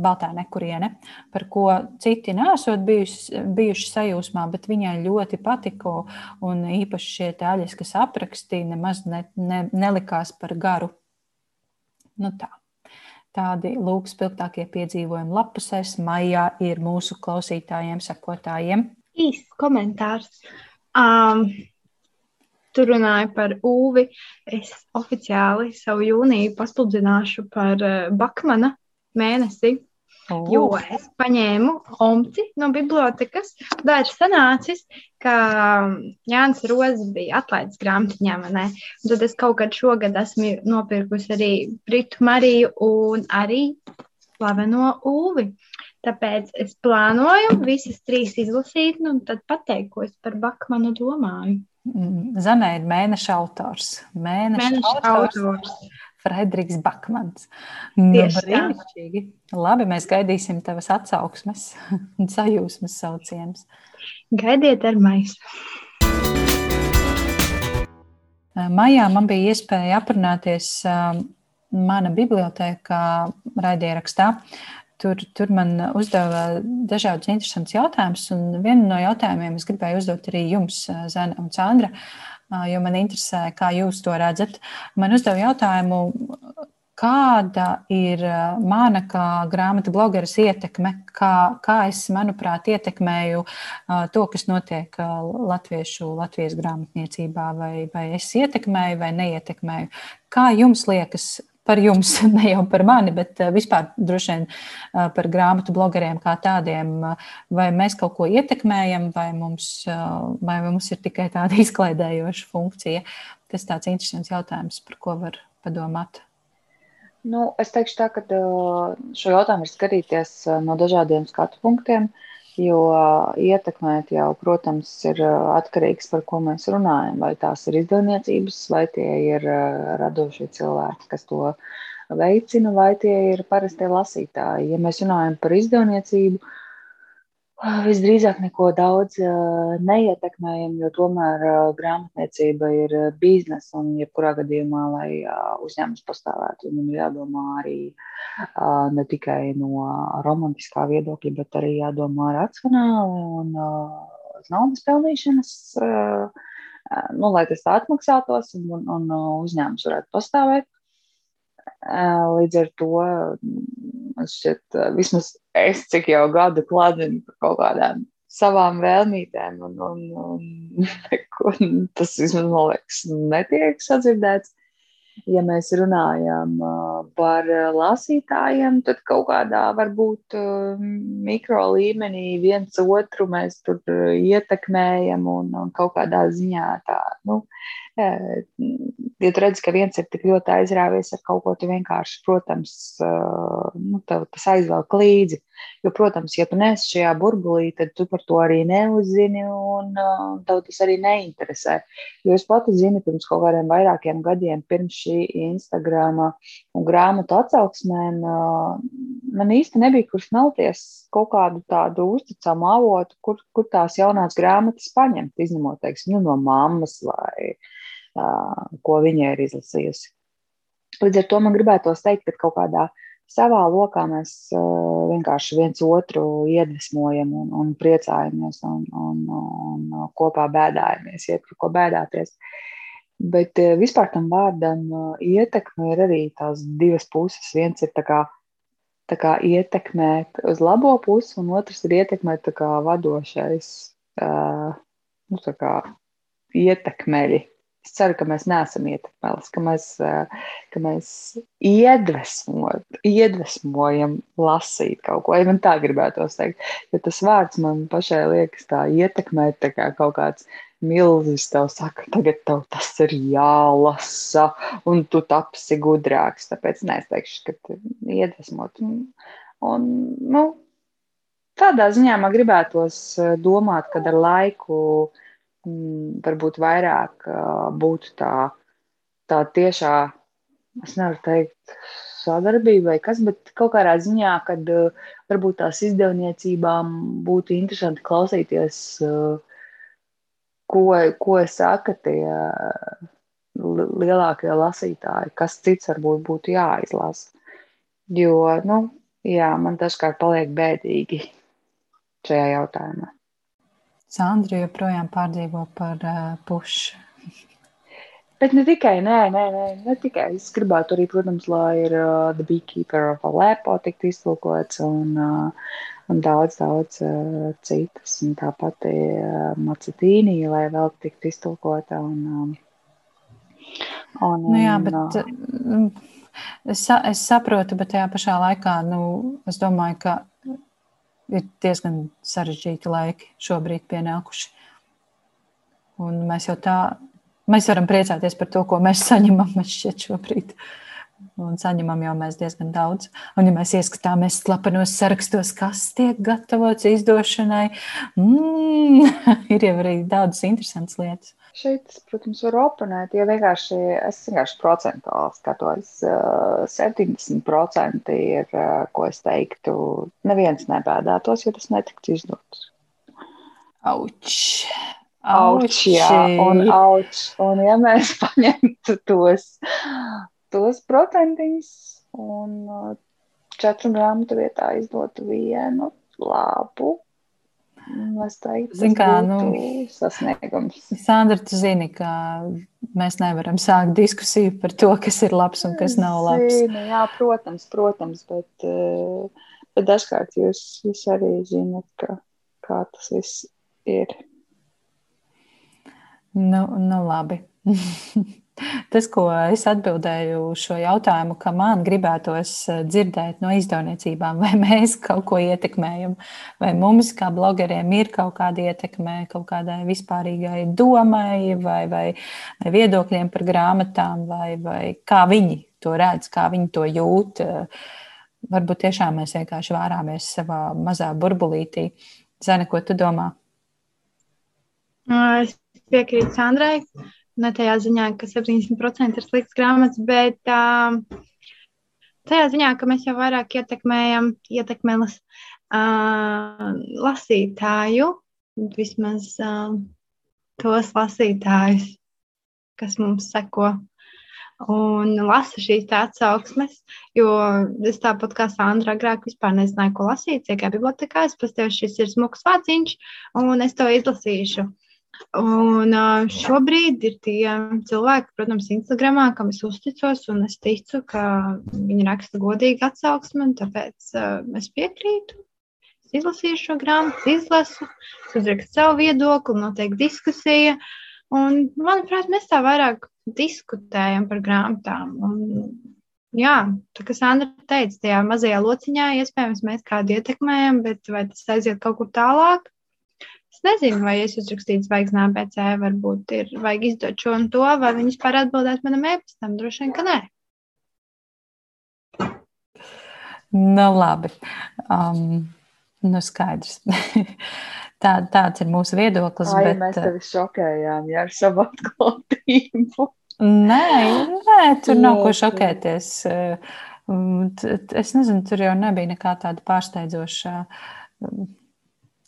Baltā nekuriene, par ko citi nesot bijuši, bijuši sajūsmā, bet viņai ļoti patika, un īpaši šie tāļas, kas aprakstīja, nemaz ne, ne, nelikās par garu. Nu tā. Tādi lūk, spilgtākie piedzīvojumi lapusēs maijā ir mūsu klausītājiem, sekotājiem. Īsts komentārs. Um, Tur runāja par ūvi. Es oficiāli savu jūniju pasludināšu par uh, Bakmana mēnesi. Oh. Jo es paņēmu omci no bibliotekas. Tā ir sanācis, ka Jānis Rozes bija atlaists grāmatiņā. Tad es kaut kad šogad esmu nopirkusi arī Britu Mariju un arī slaveno ūvi. Tāpēc es plānoju visas trīs izlasīt, nu, un tad pateikt, ko es par Bakmanu domāju. Mm, Zanē ir mēneša autors. Mēneša, mēneša autors. autors. Frederiks Bakmans. Nu, brīnišķīgi. Labi, mēs gaidīsim tavas atsauksmes un sajūsmas saucienus. Gaidiet ar maisu. Maijā man bija iespēja aprunāties mana bibliotēkā raidierakstā Tur, tur man uzdeva dažādus interesantus jautājumus, un vienu no jautājumiem es gribēju uzdot arī jums, Zana un Candra, jo man interesē, kā jūs to redzat. Man uzdeva jautājumu, kāda ir mana kā grāmatu blogeras ietekme, kā, kā es, manuprāt, ietekmēju to, kas notiek latviešu, Latvijas grāmatniecībā, vai, vai es ietekmēju vai neietekmēju. Kā jums liekas, par jums, ne jau par mani, bet eh, vispār droši vien eh, par grāmatu blogeriem kā tādiem. Vai mēs kaut ko ietekmējam, vai mums, eh, vai mums ir tikai tāda izklaidējoša funkcija? Tas tāds interesants jautājums, par ko var padomāt. Nu, es teikšu tā, ka šo jautājumu var skatīties no dažādiem skatu punktiem. Uh, Jo ietekmēt jau, protams, ir atkarīgs par ko mēs runājam. Vai tās ir izdevniecības, vai tie ir radošie cilvēki, kas to veicina, vai tie ir parastie lasītāji. Ja mēs runājam par izdevniecību, Visdrīzāk neko daudz neietekmējam, jo tomēr grāmatniecība ir biznesa un, jebkurā gadījumā, lai uzņēmums pastāvētu, viņam ir jādomā arī ne tikai no romantiskā viedokļa, bet arī jādomā racionāli un naudas pelnīšanas, nu, lai tas tā atmaksātos un, un, un uzņēmums varētu pastāvēt. Līdz ar to šķiet, vismaz es cik jau gadu kladzinu par kaut kādām savām vēlmītēm, un, un, un neko, tas vismaz man liekas, netiek sadzirdēts. Ja mēs runājam par lasītājiem, tad kaut kādā varbūt mikro līmenī viens otru mēs tur ietekmējam un, un kaut kādā ziņā tā, nu, Ja tu redz, ka viens ir tik ļoti aizrāvies ar kaut ko, tu vienkārši, protams, nu, tas aizvelk līdzi. Jo, protams, ja tu neesi šajā burbulī, tad tu par to arī neuzzini un tev tas arī neinteresē. Jo es pati zinu, pirms kaut kādiem vairākiem gadiem, pirms šī Instagram un grāmatu atsauksmēm, man īsti nebija kur smelties kaut kādu tādu uzticamu avotu, kur, kur tās jaunās grāmatas paņemt, izņemot, teiksim, nu, no mammas vai ko viņa ir izlasījusi. Līdz ar to man gribētos teikt, ka kaut kādā savā lokā mēs vienkārši viens otru iedvesmojam un, un priecājamies un, un, un kopā bēdājamies, iet par ko bēdāties. Bet vispār tam vārdam ietekme ir arī tās divas puses. Viens ir tā kā, tā kā ietekmēt uz labo pusi, un otrs ir ietekmēt tā kā vadošais, nu, tā kā ietekmeļi Es ceru, ka mēs neesam ietekmēlis, ka mēs, eh, ka mēs iedvesmot, iedvesmojam lasīt kaut ko. Ja man tā gribētos teikt, jo tas vārds man pašai liekas tā ietekmēt, tā kā kaut kāds milzis tev saka, tagad tev tas ir jālasa, un tu tapsi gudrāks. Tāpēc nē, es teikšu, ka iedvesmot. Un, un, nu, tādā ziņā man gribētos eh, domāt, kad ar laiku uh, varbūt vairāk būtu tā, tā tiešā, es nevaru teikt, sadarbība vai kas, bet kaut kādā ziņā, kad varbūt tās izdevniecībām būtu interesanti klausīties, ko, ko saka tie lielākie lasītāji, kas cits varbūt būtu jāizlasa. Jo, nu, jā, man dažkārt paliek bēdīgi šajā jautājumā. Sandra joprojām pārdzīvo par uh, pušu. Bet ne tikai, nē, nē, nē, ne tikai. Es gribētu arī, protams, lai ir uh, The Beekeeper of Aleppo tiktu iztulkots un, uh, un daudz, daudz uh, citas. Un tāpat uh, Macetīnī, lai vēl tiktu iztulkota. Un, um, un, nu jā, bet uh, es, es saprotu, bet tajā pašā laikā, nu, es domāju, ka ir diezgan sarežģīti laiki šobrīd pienākuši. Un mēs jau tā, mēs varam priecāties par to, ko mēs saņemam, man šķiet, šobrīd. Un saņemam jau mēs diezgan daudz. Un, ja mēs ieskatāmies slepenos sarakstos, kas tiek gatavots izdošanai, mm, ir jau arī daudzas interesantas lietas. Šeit, protams, var oponēt, ja vienkārši es vienkārši procentuāli skatos. 70% ir, ko es teiktu, neviens nebēdātos, ja tas netiktu izdots. Auč! Auč, jā, un auč. Un ja mēs paņemtu tos, tos procentiņus un četru grāmatu vietā izdotu vienu labu Zin, kā, nu, sasniegums. Sandra, tu zini, ka mēs nevaram sākt diskusiju par to, kas ir labs un kas nav labs. Zinu, jā, protams, protams, bet, eh, bet dažkārt jūs, jūs arī zinat, ka, kā tas viss ir. Nu, nu labi. Tas, ko es atbildēju šo jautājumu, ka man gribētos eh, dzirdēt no izdevniecībām, vai mēs kaut ko ietekmējam, vai mums, kā blogeriem, ir kaut kāda ietekme kaut kādai vispārīgai domai, vai, vai, vai viedokļiem par grāmatām, vai, vai kā viņi to redz, kā viņi to jūt. Varbūt tiešām mēs vienkārši vārāmies savā mazā burbulītī. Zani, ko tu domā? Es piekrītu Sandrai ne tajā ziņā, ka 70% ir slikts grāmatas, bet uh, tajā ziņā, ka mēs jau vairāk ietekmējam, ietekmēlas uh, lasītāju, vismaz uh, tos lasītājus, kas mums seko. Un lasa šīs atsauksmes, jo es tāpat kā Sandra agrāk vispār nezināju, ko lasīt. Iekā bibliotekā es pastāvu, šis ir smuks vāciņš, un es to izlasīšu. Un šobrīd ir tie cilvēki, protams, Instagramā, kam es uzticos, un es ticu, ka viņi raksta godīgi atsauksmi, un tāpēc es piekrītu. Es izlasīju šo grāmatu, izlasu, uzrakstu savu viedokli, notiek diskusija. Un, manuprāt, mēs tā vairāk diskutējam par grāmatām. Un, jā, tā kā Sandra teica, tajā mazajā lociņā iespējams mēs kādu ietekmējam, bet vai tas aiziet kaut kur tālāk? Es nezinu, vai es uzrakstīju zvaigznā ABC, varbūt ir vajag izdot šo un to, vai viņi vispār atbildēt manam e-pastam. Droši vien, ka nē. Nu, labi. Um, nu, skaidrs. Tā, tāds ir mūsu viedoklis. Ai, bet, mēs tevi šokējām ja, ar savu atklātību. Nē, nē, tur nav ko šokēties. Es nezinu, tur jau nebija nekā tāda pārsteidzoša.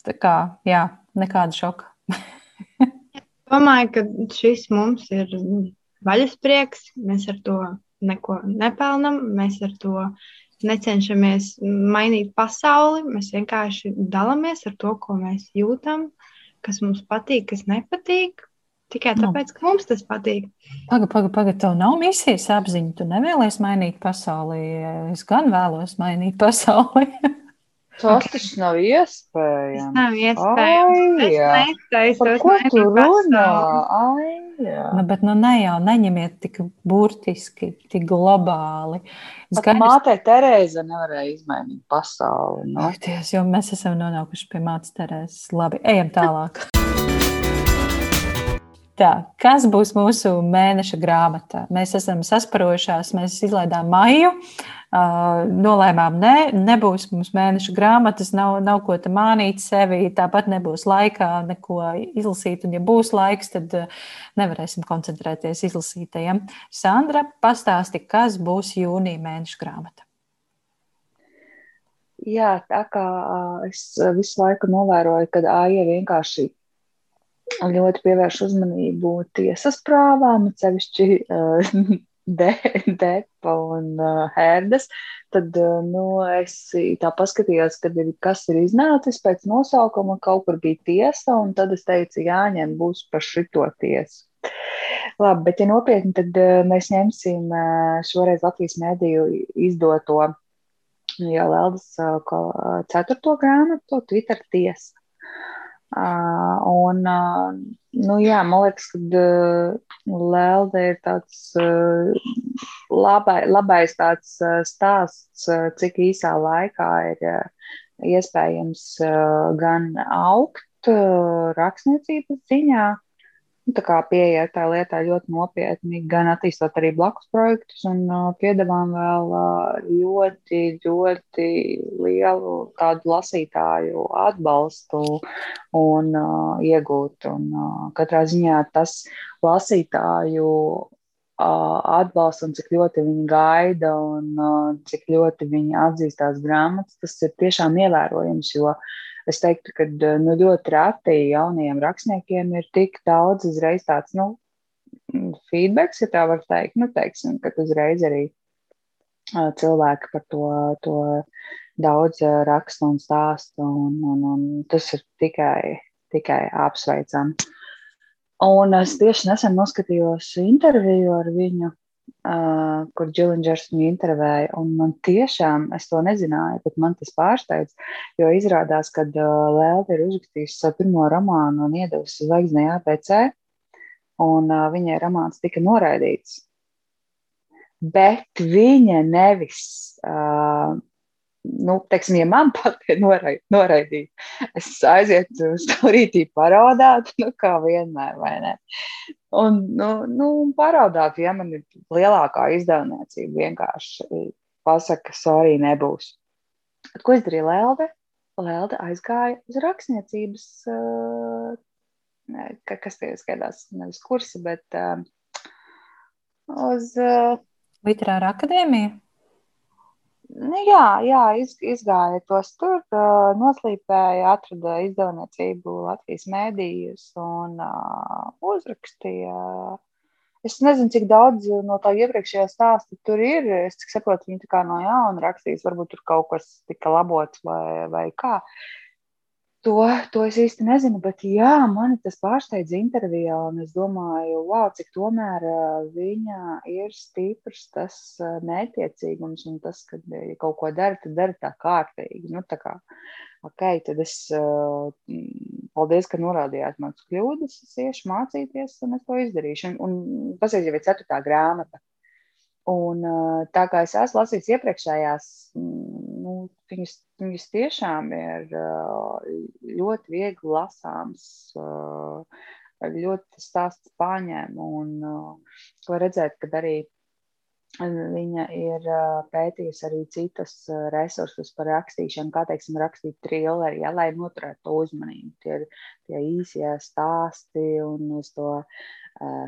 Tā kā, jā, nekāda šoka. Domāju, ka šis mums ir vaļasprieks. Mēs ar to neko nepelnām. Mēs ar to necenšamies mainīt pasauli. Mēs vienkārši dalāmies ar to, ko mēs jūtam, kas mums patīk, kas nepatīk. Tikai nu. tāpēc, ka mums tas patīk. Pagaid, pagaid, pagaid, tev nav misijas apziņa. Tu nevēlies mainīt pasauli. Es gan vēlos mainīt pasauli. Tas taču nav iespējams. Tas nav iespējams. Ai, es netaisos, ko tu runā? Ai, jā. Nu, bet nu ne jau neņemiet tik burtiski, tik globāli. Es gaidus... mātei Terēza nevarēja izmainīt pasauli. Nu. Ties, jo mēs esam nonākuši pie mātes Terēzes. Labi, ejam tālāk. Tā, kas būs mūsu mēneša grāmata? Mēs esam sasparojušās, mēs izlaidām maiju, nolēmām, nē, ne, nebūs mums mēneša grāmatas, nav, nav ko te mānīt sevi, tāpat nebūs laikā neko izlasīt, un ja būs laiks, tad nevarēsim koncentrēties izlasītajiem. Sandra, pastāsti, kas būs jūnija mēneša grāmata? Jā, tā kā es visu laiku novēroju, kad AIE vienkārši ļoti pievērš uzmanību tiesas prāvām, sevišķi uh, de, Depa un uh, Hērdas, tad uh, nu, es tā paskatījos, kad ir, kas ir iznācis pēc nosaukuma, kaut kur bija tiesa, un tad es teicu, jāņem būs par šito tiesu. Labi, bet ja nopietni, tad mēs ņemsim šoreiz Latvijas mēdīju izdoto jau Leldas uh, ceturto grāmatu, Twitter tiesa. Un, nu, jā, man liekas, ka Lelde ir tāds labai, labais tāds stāsts, cik īsā laikā ir iespējams gan augt rakstniecības ziņā, nu, pieeja tā lietā ļoti nopietni, gan attīstot arī blakus projektus, un uh, piedāvājam vēl uh, ļoti, ļoti lielu tādu lasītāju atbalstu un uh, iegūt. Un, uh, katrā ziņā tas lasītāju uh, atbalsts un cik ļoti viņi gaida un uh, cik ļoti viņi atzīstās grāmatas, tas ir tiešām ievērojams, jo uh, es teiktu, ka eh, nu, ļoti reti jauniem rakstniekiem ir tik daudz uzreiz tāds nu, feedbacks, ja tā var teikt. Nu, teiksim, ka uzreiz arī uh, cilvēki par to, to daudz uh, raksta un stāsta, un, un, un tas ir tikai, tikai apsveicami. Un es tieši nesen noskatījos interviju ar viņu, uh, kur Džilingers viņu intervēja. Man tiešām, es to nezināju, bet man tas pārsteidz, jo izrādās, ka uh, Lēlta ir uzrakstījusi savu pirmo romānu un iedavusi zvaigznē APC, un uh, viņai romāns tika noraidīts. Bet viņa nevis uh, nu, teiksim, ja man patīk noraid, noraidīt, es aizietu uz to rītī parādāt, nu, kā vienmēr, vai ne? Un, nu, nu, parādāt, ja man ir lielākā izdevniecība, vienkārši pasaka, sorry, nebūs. Bet, ko izdarīja Lelde? Lelde aizgāja uz rakstniecības, kas tie skaidās, nevis kursi, bet uz. Literāra akadēmija? Nu, jā, jā iz, izgāja tos tur, uh, noslīpēja, atrada izdevniecību Latvijas mēdījus un uh, uzrakstīja. Es nezinu, cik daudz no tā iepriekšējā stāsta tur ir. Es saprotu, viņi tā kā no jauna rakstīs, varbūt tur kaut kas tika labots vai, vai kā. Uh, To, to es īsti nezinu, bet jā, mani tas pārsteidz intervijā. Es domāju, wow, cik tomēr viņa ir stiprs tas mētiecīgums un tas, ka ja kaut ko dara, tad dara tā kārtīgi. Nu, tā kā ok, tad es, uh, paldies, ka norādījāt manas kļūdas, es iešu mācīties, un es to izdarīšu. Un, un tas ir jau ceturtā grāmata. Un tā kā es esmu lasījis iepriekšējās, nu, viņas, viņas tiešām ir uh, ļoti viegli lasāms, uh, ļoti stāsts paņem, un uh, var redzēt, ka arī Viņa ir pētījusi arī citus resursus par rakstīšanu, kā teiksim, rakstīt trilleri, ja, lai noturētu to uzmanību. Tie ir tie īsie stāsti un uz to uh,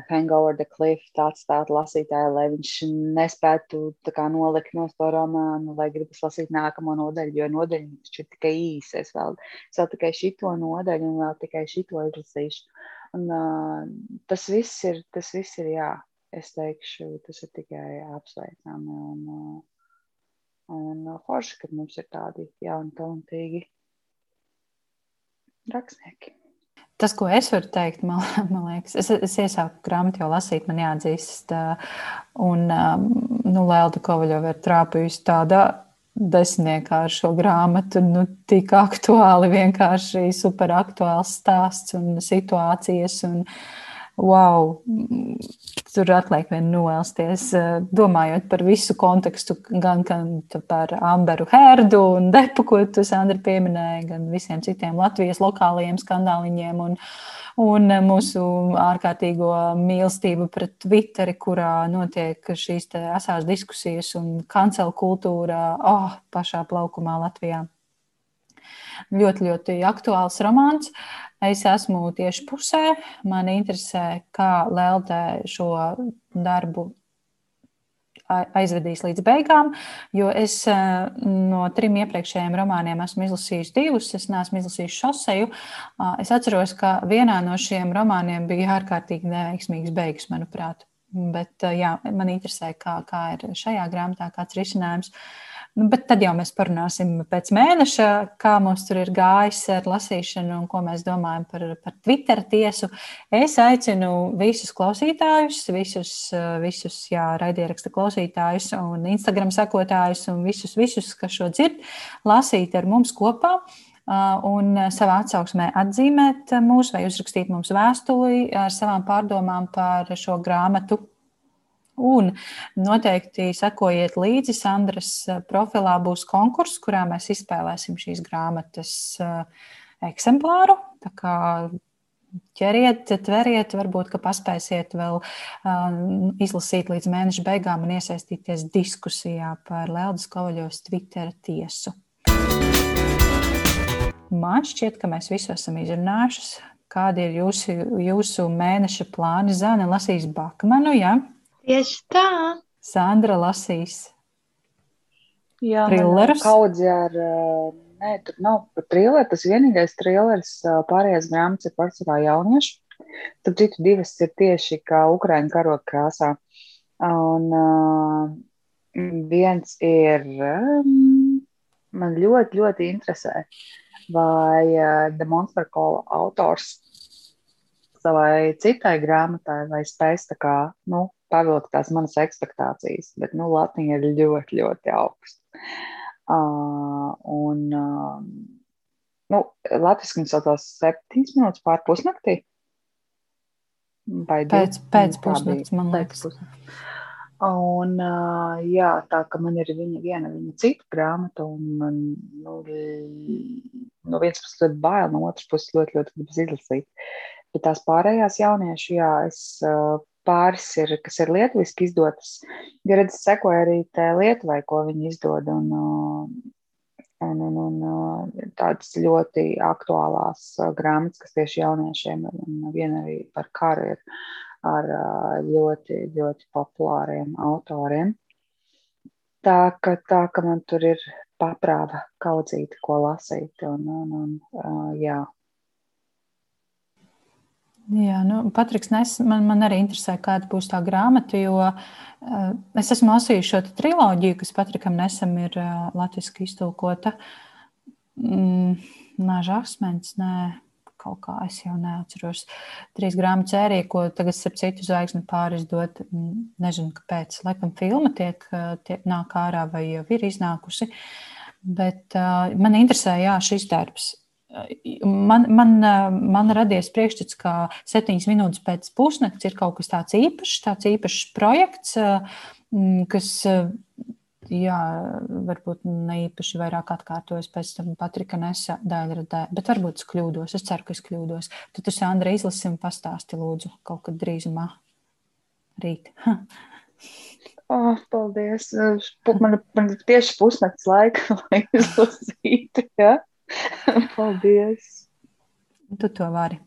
hangover the cliff tāds stāt lasītāju, lai viņš nespētu kā, nolikt no to romānu, lai gribas lasīt nākamo nodaļu, jo nodaļa ir tikai īsa. Es vēl, es vēl tikai šito nodaļu un vēl tikai šito izlasīšu. Un, uh, tas viss ir, tas viss ir jā es teikšu, tas ir tikai apsveicami un, un forši, ka mums ir tādi jauni, talantīgi rakstnieki. Tas, ko es varu teikt, man, man liekas, es, es iesāku grāmatu jau lasīt, man jāatzīst, un nu, Lelda Kovaļova ir trāpījusi tādā desmitniekā ar šo grāmatu, nu, tik aktuāli, vienkārši superaktuāls stāsts un situācijas. Un, uh, wow, tur atliek vien noelsties, eh, domājot par visu kontekstu, gan, gan par Amberu Herdu un Depu, ko tu, Sandra, pieminēji, gan visiem citiem Latvijas lokālajiem skandāliņiem un, un mūsu ārkārtīgo mīlestību pret Twitteri, kurā notiek šīs asās diskusijas un kancela kultūra oh, pašā plaukumā Latvijā. Ļoti, ļoti aktuāls romāns. Es esmu tieši pusē. Man interesē, kā Lelde šo darbu aizvedīs līdz beigām, jo es no trim iepriekšējiem romāniem esmu izlasījis divus, es neesmu izlasījis šoseju. Es atceros, ka vienā no šiem romāniem bija ārkārtīgi neveiksmīgs beigas, manuprāt. Bet jā, man interesē, kā, kā ir šajā grāmatā, kāds risinājums. Uh, Nu, bet tad jau mēs parunāsim pēc mēneša, kā mums tur ir gājis ar lasīšanu un ko mēs domājam par, par Twitter tiesu. Es aicinu visus klausītājus, visus, visus jā, raidieraksta klausītājus un Instagram sekotājus un visus, visus, kas šo dzird, lasīt ar mums kopā un savā atsauksmē atzīmēt mūs vai uzrakstīt mums vēstuli ar savām pārdomām par šo grāmatu Un noteikti sekojiet līdzi. Sandras eh, profilā būs konkurss, kurā mēs izspēlēsim šīs grāmatas eh, eksemplāru. Tā kā ķeriet, tveriet, varbūt paspēsiet vēl uh, izlasīt līdz mēneša beigām un iesaistīties diskusijā par Leldas Kovaļos Twitter tiesu. Man šķiet, ka mēs visu esam izrunājuši. Kādi ir jūsu, jūsu mēneša plāni? Zana lasīs Bakmanu? Ja? Tieši tā. Sandra lasīs. Jā, trillerus. Kaudzi ar, nē, tur nav par trilleru. Tas vienīgais trilleris pārējās grāmatas ir pārsvarā jauniešu. Tad citu divas ir tieši kā Ukraiņu karoga krāsā. Un uh, viens ir, um, man ļoti, ļoti interesē, vai uh, The Monster Call autors savai citai grāmatai vai spēs tā kā, nu, pavilkt tās manas expectācijas, bet nu, Latvija ir ļoti, ļoti augsta. Uh, un uh, nu, Latvijas mums saucās septiņas minūtes pār pusnaktī. Vai pēc, pēc pusnakts, man liekas. Un, uh, jā, tā ka man ir viņa viena, viņa cita grāmata, un man nu, no vienas puses ļoti bail, no otras puses ļoti, ļoti gribas izlasīt. Bet tās pārējās jauniešu, jā, es uh, pāris ir, kas ir lietuviski izdotas. Ja redz, sekoja arī Lietuvai, ko viņi izdod, un, un, un, un tādas ļoti aktuālās grāmatas, kas tieši jauniešiem ir, un viena arī par karu ir ar ļoti, ļoti populāriem autoriem. Tā ka, tā, ka man tur ir paprāva kaudzīti, ko lasīt, un, un, un jā, Jā, nu, Patriks, nes, man, man arī interesē, kāda būs tā grāmata, jo uh, es esmu lasījis šo triloģiju, kas Patrikam nesam ir uh, latviski iztulkota. Mm, Nāža asmens, nē, kaut kā es jau neatceros. Trīs grāmatu sērija, ko tagad starp citu zvaigzni pārizdot, nezinu, kāpēc. Laikam filma tiek, tiek nāk ārā vai jau ir iznākusi. Bet uh, man interesē, jā, šis darbs. Man, man, man radies priekšstats, ka septiņas minūtes pēc pusnakts ir kaut kas tāds īpašs, tāds īpašs projekts, kas, jā, varbūt ne īpaši vairāk atkārtojas pēc tam Patrika Nesa daļradē, bet varbūt es kļūdos. Es ceru, ka es kļūdos. Tad tu, Sandra, izlasi un pastāsti, lūdzu, kaut kad drīzumā rīt. Oh, paldies. Man, man ir tieši pusnakts laika, lai izlasītu. Ja? paldies. Tu to vari.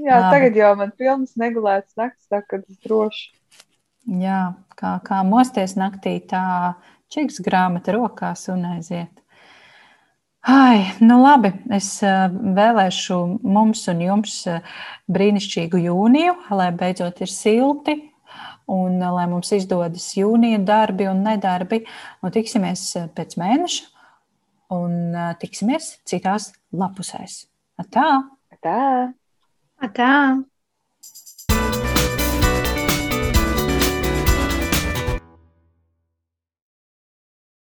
Jā, tagad jau man pilnas negulētas naktis, tā kad es droši. Jā, kā, kā mosties naktī, tā čiks grāmata rokās un aiziet. Ai, nu labi, es vēlēšu mums un jums brīnišķīgu jūniju, lai beidzot ir silti, un eh, lai mums izdodas jūnija darbi un nedarbi. Un tiksimies eh, pēc mēneša un tiksimies citās lapusēs. Tā! Tā! Tā!